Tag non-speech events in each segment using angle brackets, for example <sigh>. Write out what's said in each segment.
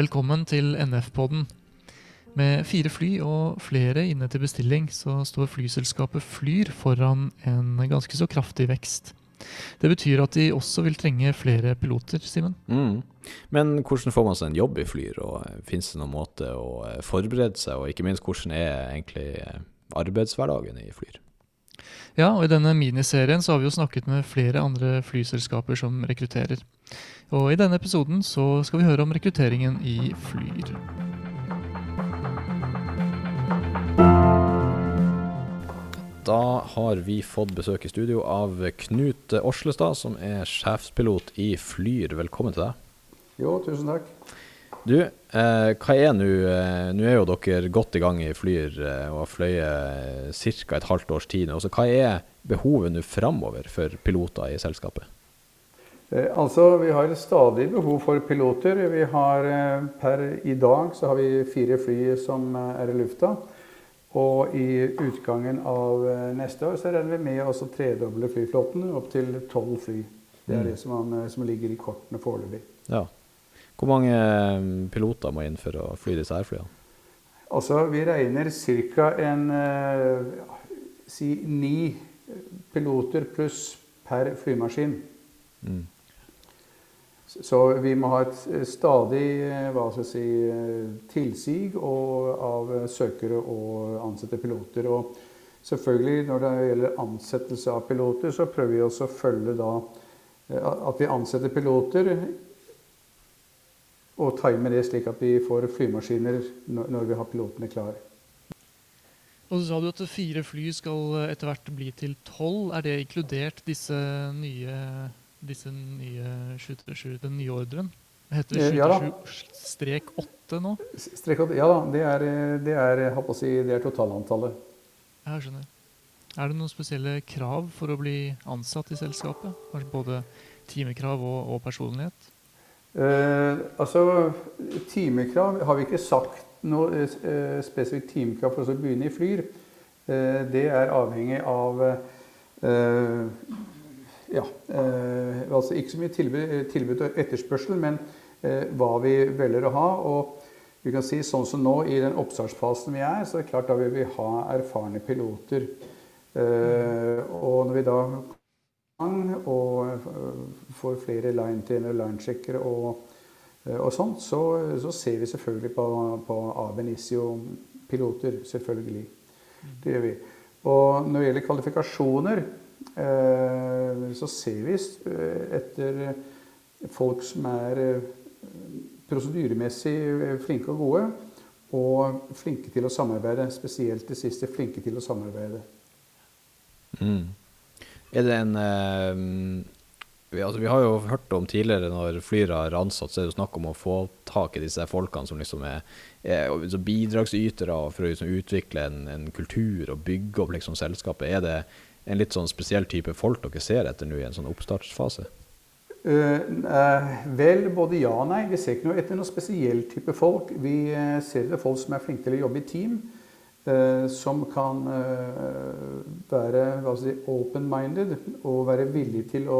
Velkommen til NF-podden. Med fire fly og flere inne til bestilling, så står flyselskapet Flyr foran en ganske så kraftig vekst. Det betyr at de også vil trenge flere piloter, Simen. Mm. Men hvordan får man seg en jobb i Flyr, og fins finnes det noen måte å eh, forberede seg, og ikke minst hvordan er egentlig eh, arbeidshverdagen i Flyr? Ja, og i denne miniserien så har vi jo snakket med flere andre flyselskaper som rekrutterer. Og i denne episoden så skal vi høre om rekrutteringen i Flyr. Da har vi fått besøk i studio av Knut Orslestad, som er sjefspilot i Flyr. Velkommen til deg. Jo, tusen takk. Du, eh, hva er nå eh, Nå er jo dere godt i gang i Flyr eh, og har fløyet ca. et halvt års tid nå. Så hva er behovet nå framover for piloter i selskapet? Eh, altså, Vi har stadig behov for piloter. Vi har eh, Per i dag så har vi fire fly som eh, er i lufta. Og i utgangen av neste år så regner vi med å tredoble flyflåten opp til tolv fly. Det er Mm. det som, man, som ligger i kortene foreløpig. Ja. Hvor mange piloter må inn for å fly disse her flyene? Altså, vi regner ca. en ja, si ni piloter pluss per flymaskin. Mm. Så vi må ha et eh, stadig eh, hva skal jeg si, eh, tilsig av søkere og ansette piloter. Og selvfølgelig når det gjelder ansettelse av piloter, så prøver vi også å følge da at vi ansetter piloter og timer det slik at vi får flymaskiner når vi har pilotene klare. Og så sa du at fire fly skal etter hvert bli til tolv. Er det inkludert disse nye, disse nye 737, den nye ordren? Heter det Eh, ja da. 737-8 nå? Strek 8, Ja da, det er, eh, det er, å si, det er totalantallet. Jeg skjønner. Er det noen spesielle krav for å bli ansatt i selskapet? Kanskje både timekrav og, og personlighet? Eh, altså, timekrav har vi ikke sagt noe eh, spesifikt timekrav for å begynne i Flyr. Eh, det er avhengig av eh, ja, eh, altså ikke så mye tilbud, tilbud og etterspørsel, men eh, hva vi velger å ha. Og vi kan si sånn som nå i den oppstartsfasen vi er, så er det klart da vil vi ha erfarne piloter. Eh, og når vi da og øh, får flere line-trenere line-sjekkere og, øh, og sånt, så, så ser vi selvfølgelig på, på Abenissio-piloter. Selvfølgelig. Det gjør vi. Og når det gjelder kvalifikasjoner, eh, så ser vi øh, etter folk som er øh, prosedyremessig flinke og gode, og flinke til å samarbeide. Spesielt det siste, flinke til å samarbeide. Mm. Er det en uh vi, altså, vi har jo hørt om tidligere når Flyr har ansatt, så er det jo snakk om å få tak i disse folkene som liksom er, er bidragsytere for å liksom utvikle en, en kultur og bygge opp liksom selskapet. Er det en litt sånn spesiell type folk dere ser etter nå i en sånn oppstartsfase? Uh, vel, både ja og nei. Vi ser ikke noe etter noen spesiell type folk. Vi eh, ser etter folk som er flinke til å jobbe i team. som kan være si, open-minded og være villig til å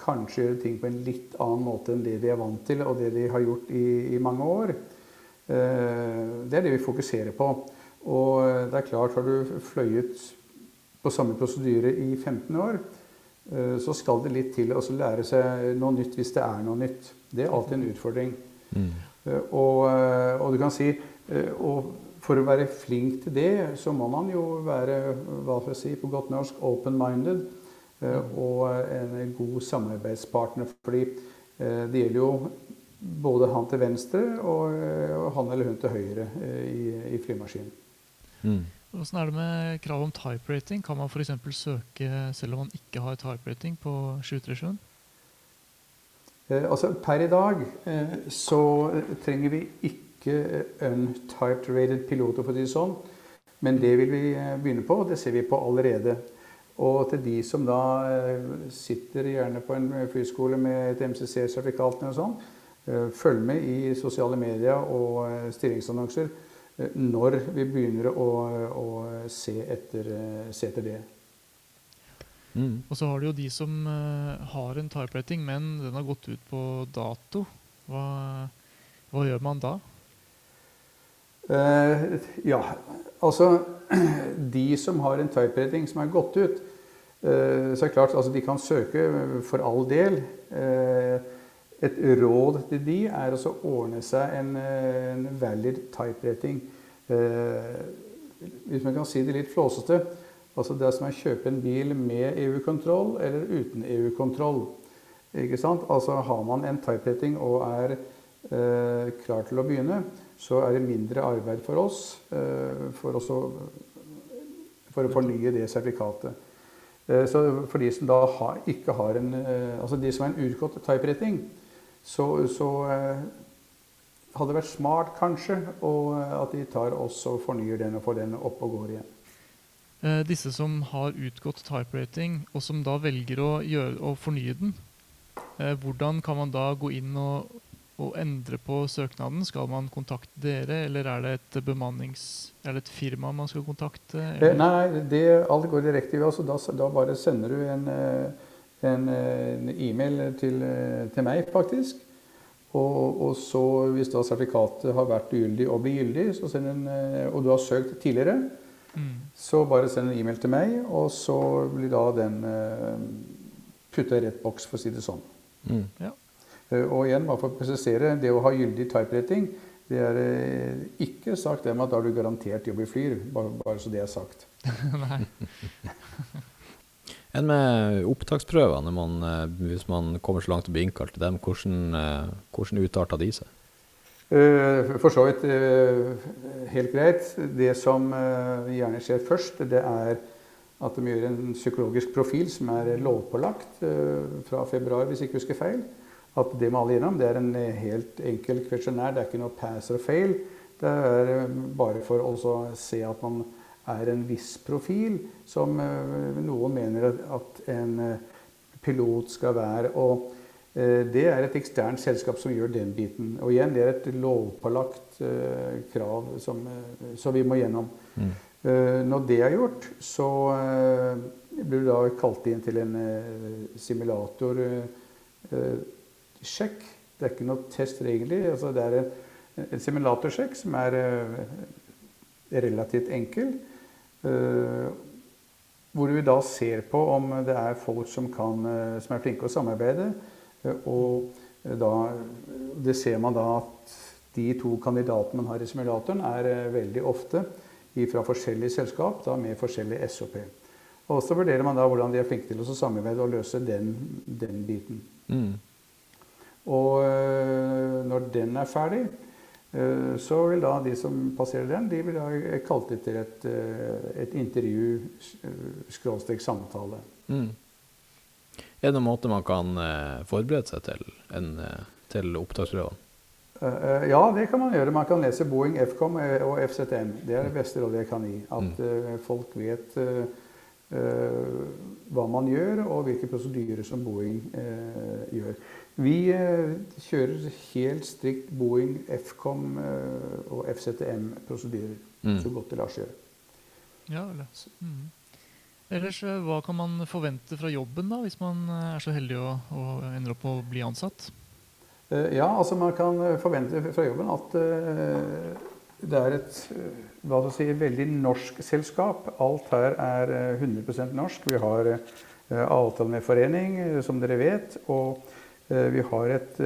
kanskje gjøre ting på en litt annen måte enn det de er vant til, og det de har gjort i, i mange år. Det er det vi fokuserer på. Og det er klart, har du fløyet på samme prosedyre i 15 år, eh, så skal det litt til å lære seg noe nytt hvis det er noe nytt. Det er alltid en utfordring. Mm. Eh, Og, eh, og du kan si og for å være flink til det, så må man jo være hva skal jeg si, på godt norsk open-minded eh, og en god samarbeidspartner. Fordi det gjelder jo både han til venstre og, han eller hun til høyre i, i flymaskinen. Mm. Hvordan er det med krav om type rating? Kan man f.eks. søke selv om man ikke har type rating på 737? Eh, altså Per i dag eh, så trenger vi ikke eh, untyped rated piloter, for å si det sånn. Men det vil vi eh, begynne på, og det ser vi på allerede. Og til de som da eh, sitter gjerne på en flyskole med et MCC-sertifikat eh, følg med i sosiale medier og eh, stillingsannonser eh, når vi begynner å, å se, etter, eh, se etter det. Mm. Og så har du jo de som eh, har en type rating, men den har gått ut på dato. Hva, hva gjør man da? Eh, ja, altså <clears throat> De som har en typewriting som er gått ut, eh, så er det klart altså de kan søke for all del. Eh, et råd til de er å ordne seg en, eh, en valid typewriting. Eh, hvis man kan si det litt flåsete altså Det er som å kjøpe en bil med EU-kontroll eller uten EU-kontroll. Ikke sant? Altså Har man en typewriting og er eh, klar til å begynne, så er det mindre arbeid for oss eh, for, også, for, å fornye det sertifikatet. Eh, så for de som da har, ikke har en eh, Altså de som har en urgått typewriting, så, så eh, hadde det vært smart kanskje og at de tar oss og fornyer den og får den opp og går igjen. Eh, disse som har utgått typewriting, og som da velger å, gjøre, å fornye den, eh, hvordan kan man da gå inn og, og, endre på søknaden? Skal man kontakte dere, eller er det et bemannings... Er det et firma man skal kontakte? Eller? nei, det, alt går direkte via oss. Da, da, bare sender du en, en, en e-mail til, til, meg, faktisk. Og, og, så, hvis da sertifikatet har vært ugyldig og blir gyldig, en, og du har søkt tidligere, Mm. Så bare send en e-mail til meg, og så blir da den uh, putta i rett boks, for å si det sånn. Mm. Ja. Uh, og igjen, bare for å presisere, det å ha gyldig typerating det er uh, ikke sagt det med at da har du garantert jobb i Flyr, bare, bare så det er sagt. <laughs> Nei. Enn med opptaksprøvene, man, hvis man kommer så langt å bli innkalt til dem, hvordan, hvordan utarter de seg? Eh, for så vidt eh, helt greit. Det som eh, gjerne skjer først, det er at de gjør en psykologisk profil som er lovpålagt fra februar, hvis jeg ikke husker feil. At det må alle gjennom. Det er en helt enkel questionnaire. Det er ikke noe pass or fail. Det er bare for å se at man er en viss profil, som noen mener at en pilot skal være. og Eh, det er et eksternt selskap som gjør den biten. Og igjen, det er et lovpålagt krav som, som, vi må gjennom. Mm. Når det er gjort, så blir du da kalt inn til en simulatorsjekk. det er ikke noe test egentlig. Altså, det er en, en simulatorsjekk som er relativt enkel. Hvor vi da ser på om det er folk som, kan, som er flinke å samarbeide og da, det ser man da at de to kandidatene man har i simulatoren, er eh, veldig ofte fra forskjellige selskap da, med forskjellig SOP. Og så vurderer man da hvordan de er flinke til å samarbeide og løse den, den biten. Mm. Og når den er ferdig, så vil da de som passerer den, de vil da kalt til et, øh, et intervju, skråstrek samtale. Mm. Er det noen måte man kan forberede seg til, en, til opptaksprøvene? Uh, ja, det kan man gjøre. Man kan lese Boeing, FCOM og FZM. Det er det beste rådet jeg kan gi. At mm. folk vet hva man gjør, og hvilke prosedyrer som Boeing gjør. Vi kjører helt strikt Boeing, FCOM og FZM-prosedyrer mm. så godt det lar seg gjøre. Ja, mm. Ellers, eh, Hva kan man forvente fra jobben da, hvis man eh, er så heldig å, å ender opp å bli ansatt? Eh, ja, altså Man kan forvente fra jobben at det er et hva du sier, veldig norsk selskap. Alt her er 100% norsk. Vi har avtale med forening, som dere vet. Og vi har et,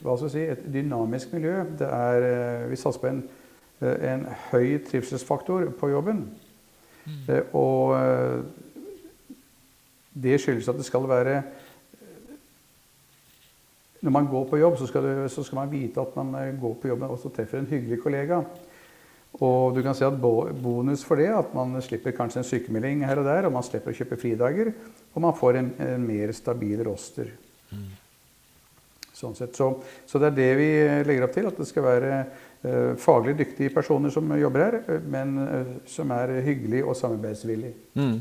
hva skal si, et dynamisk miljø. Er, vi satser på en, en høy trivselsfaktor på jobben. Mm. Og eh, det skyldes at det skal være Når man går på jobb, så skal, du, så skal man vite at man eh, går på jobb og så treffer en hyggelig kollega. Og du kan si at bonus for det at man slipper kanskje en sykemelding her og der, og man slipper å kjøpe fridager, og man får en, en mer stabil roster. Mm. Sånn sett. Så, så, det er det vi legger opp til. At det skal være uh, faglig dyktige personer som jobber her, eh, men uh, som er hyggelige og samarbeidsvillige. Mm.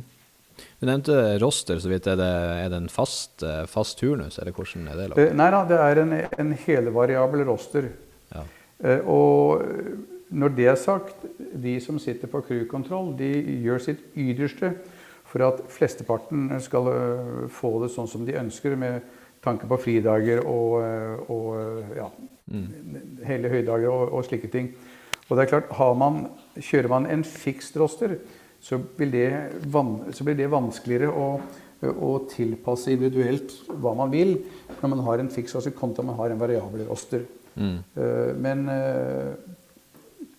Du nevnte roster, så vidt. Er det, er det en fast, fast, turnus, eller hvordan er det? Lagt? nei da, det er en, en helvariabel roster. Ja. og når det er sagt, de som sitter på crewkontroll, de gjør sitt ytterste for at flesteparten skal få det sånn som de ønsker, med tanke på fridager og, eh, og ja, mm. hele høydager og, og, slike ting. Og det er klart, man, Kjører man en fikst roster, så, det, så blir det vanskeligere å, å, tilpasse individuelt hva man vil når man har en fiks roster kontra man har en variabel roster. Mm. Uh, men uh,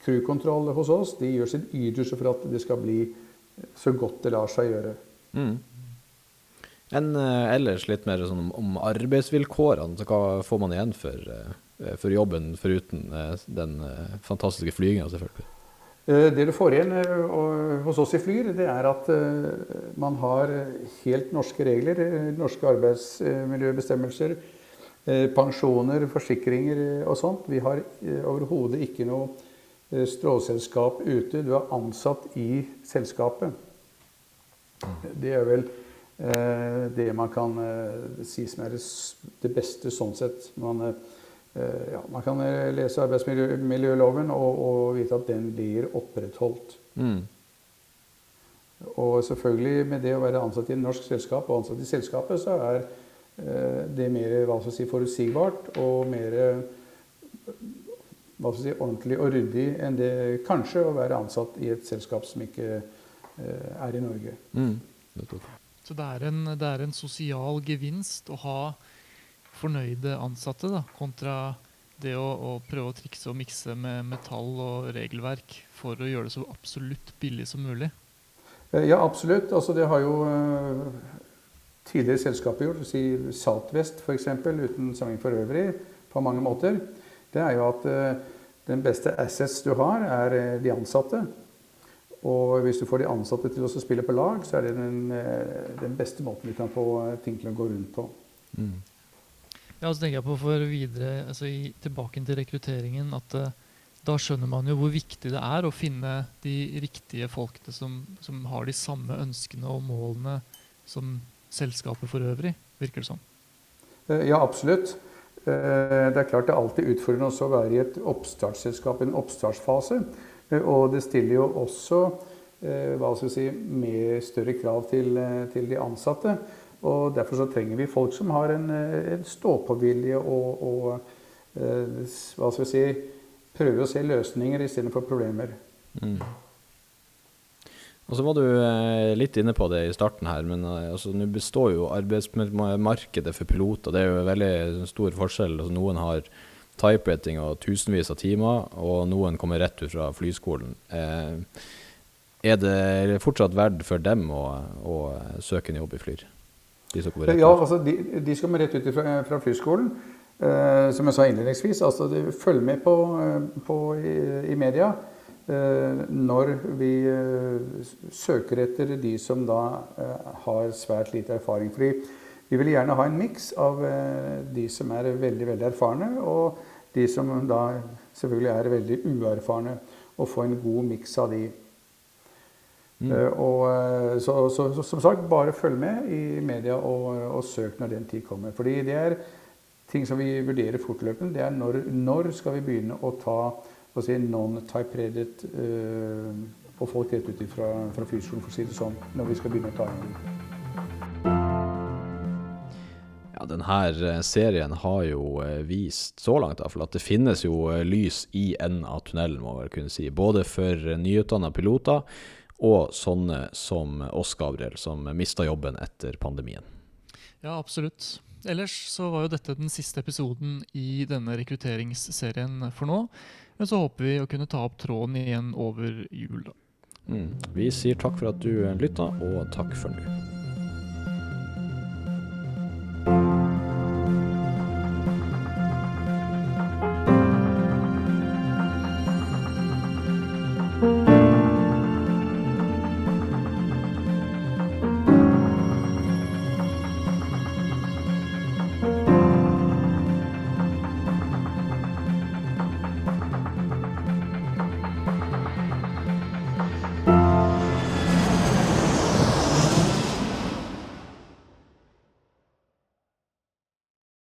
crewkontroll hos oss de gjør sitt ytterste for at det skal bli så godt det lar seg gjøre. Mm. Enn uh, ellers litt mer sånn om, arbeidsvilkårene. Så hva får man igjen for, for jobben foruten den fantastiske flyginga, selvfølgelig? Det du får igjen hos oss i Flyr, det er at man har helt norske regler. Norske arbeidsmiljøbestemmelser, pensjoner, forsikringer og sånt. Vi har overhodet ikke noe stråselskap ute. Du er ansatt i selskapet. Det er vel Eh, det man kan eh, si som er det beste sånn sett. Man, eh, ja, man kan lese arbeidsmiljøloven og, og, vite at den blir opprettholdt. Mm. Og selvfølgelig med det å være ansatt i et norsk selskap og ansatt i selskapet, så er det mer hva skal si, forutsigbart og mer hva skal si, ordentlig og ryddig enn det kanskje å være ansatt i et selskap som ikke er i Norge. Mm. Så det er, en, det er en sosial gevinst å ha fornøyde ansatte da, kontra det å, å, prøve å trikse og mikse med metall og regelverk for å gjøre det så absolutt billig som mulig. Eh, ja, absolutt. Altså, det har jo uh, tidligere selskaper gjort. Si Saltvest f.eks., uten sammenheng for øvrig, på mange måter. Det er jo at uh, den beste assets du har, er de ansatte. Og hvis du får de ansatte til å spille på lag, så er det den, eh, den beste måten vi kan få eh, ting til å gå rundt på. Mm. Ja, så tenker jeg på for videre, altså i, tilbake til rekrutteringen, at uh, da skjønner man jo hvor viktig det er å finne de riktige folkene som, som har de samme ønskene og målene som selskapet for øvrig, virker det som. Uh, ja, absolutt. Uh, det er klart det er alltid utfordrende å være i et oppstartsselskap, en oppstartsfase. Eh, og det stiller jo også eh, hva skal vi si, mer større krav til, eh, til, de ansatte. Og Derfor så trenger vi folk som har en, en stå-på-vilje og, og hva skal vi si, prøver å se løsninger istedenfor problemer. Mm. Og så var du litt inne på det i starten her, men altså, nå består jo arbeidsmarkedet for piloter. Det er jo veldig stor forskjell. Altså, noen har typewriting og tusenvis av timer, og noen kommer rett ut fra flyskolen. Eh, er det fortsatt verdt for dem å, å søke en jobb i Flyr? De som kommer rett ut? Ja, altså de, de som kommer rett ut fra, fra flyskolen. Eh, som jeg sa innledningsvis, altså følg med på, eh, på i, i, media eh, når vi eh, søker etter de som da eh, har svært lite erfaring. Fordi vi vil gjerne ha en miks av de som er veldig, veldig erfarne, og de som da selvfølgelig er veldig uerfarne, og få en god miks av de. Mm. Uh, og, eh, så, så, så, som sagt, bare følg med i media og, og, søk når den tid kommer. Fordi det er ting som vi vurderer fortløpende. Det er når, når skal vi begynne å ta si, non-type-redet uh, på folk rett ut fra, fra flyskolen, for å si det sånn. Når vi skal begynne å ta inn ja, denne eh, serien har jo eh, vist, så langt iallfall, at det finnes jo eh, lys i enden av tunnelen, må man kunne si. Både for nyutdanna piloter og sånne som oss, Gabriel, som mista jobben etter pandemien. Ja, absolutt. Ellers så var jo dette den siste episoden i denne rekrutteringsserien for nå. Men så håper vi å kunne ta opp tråden igjen over jul, da. Mm. Vi sier takk for at du lytta, og takk for nå.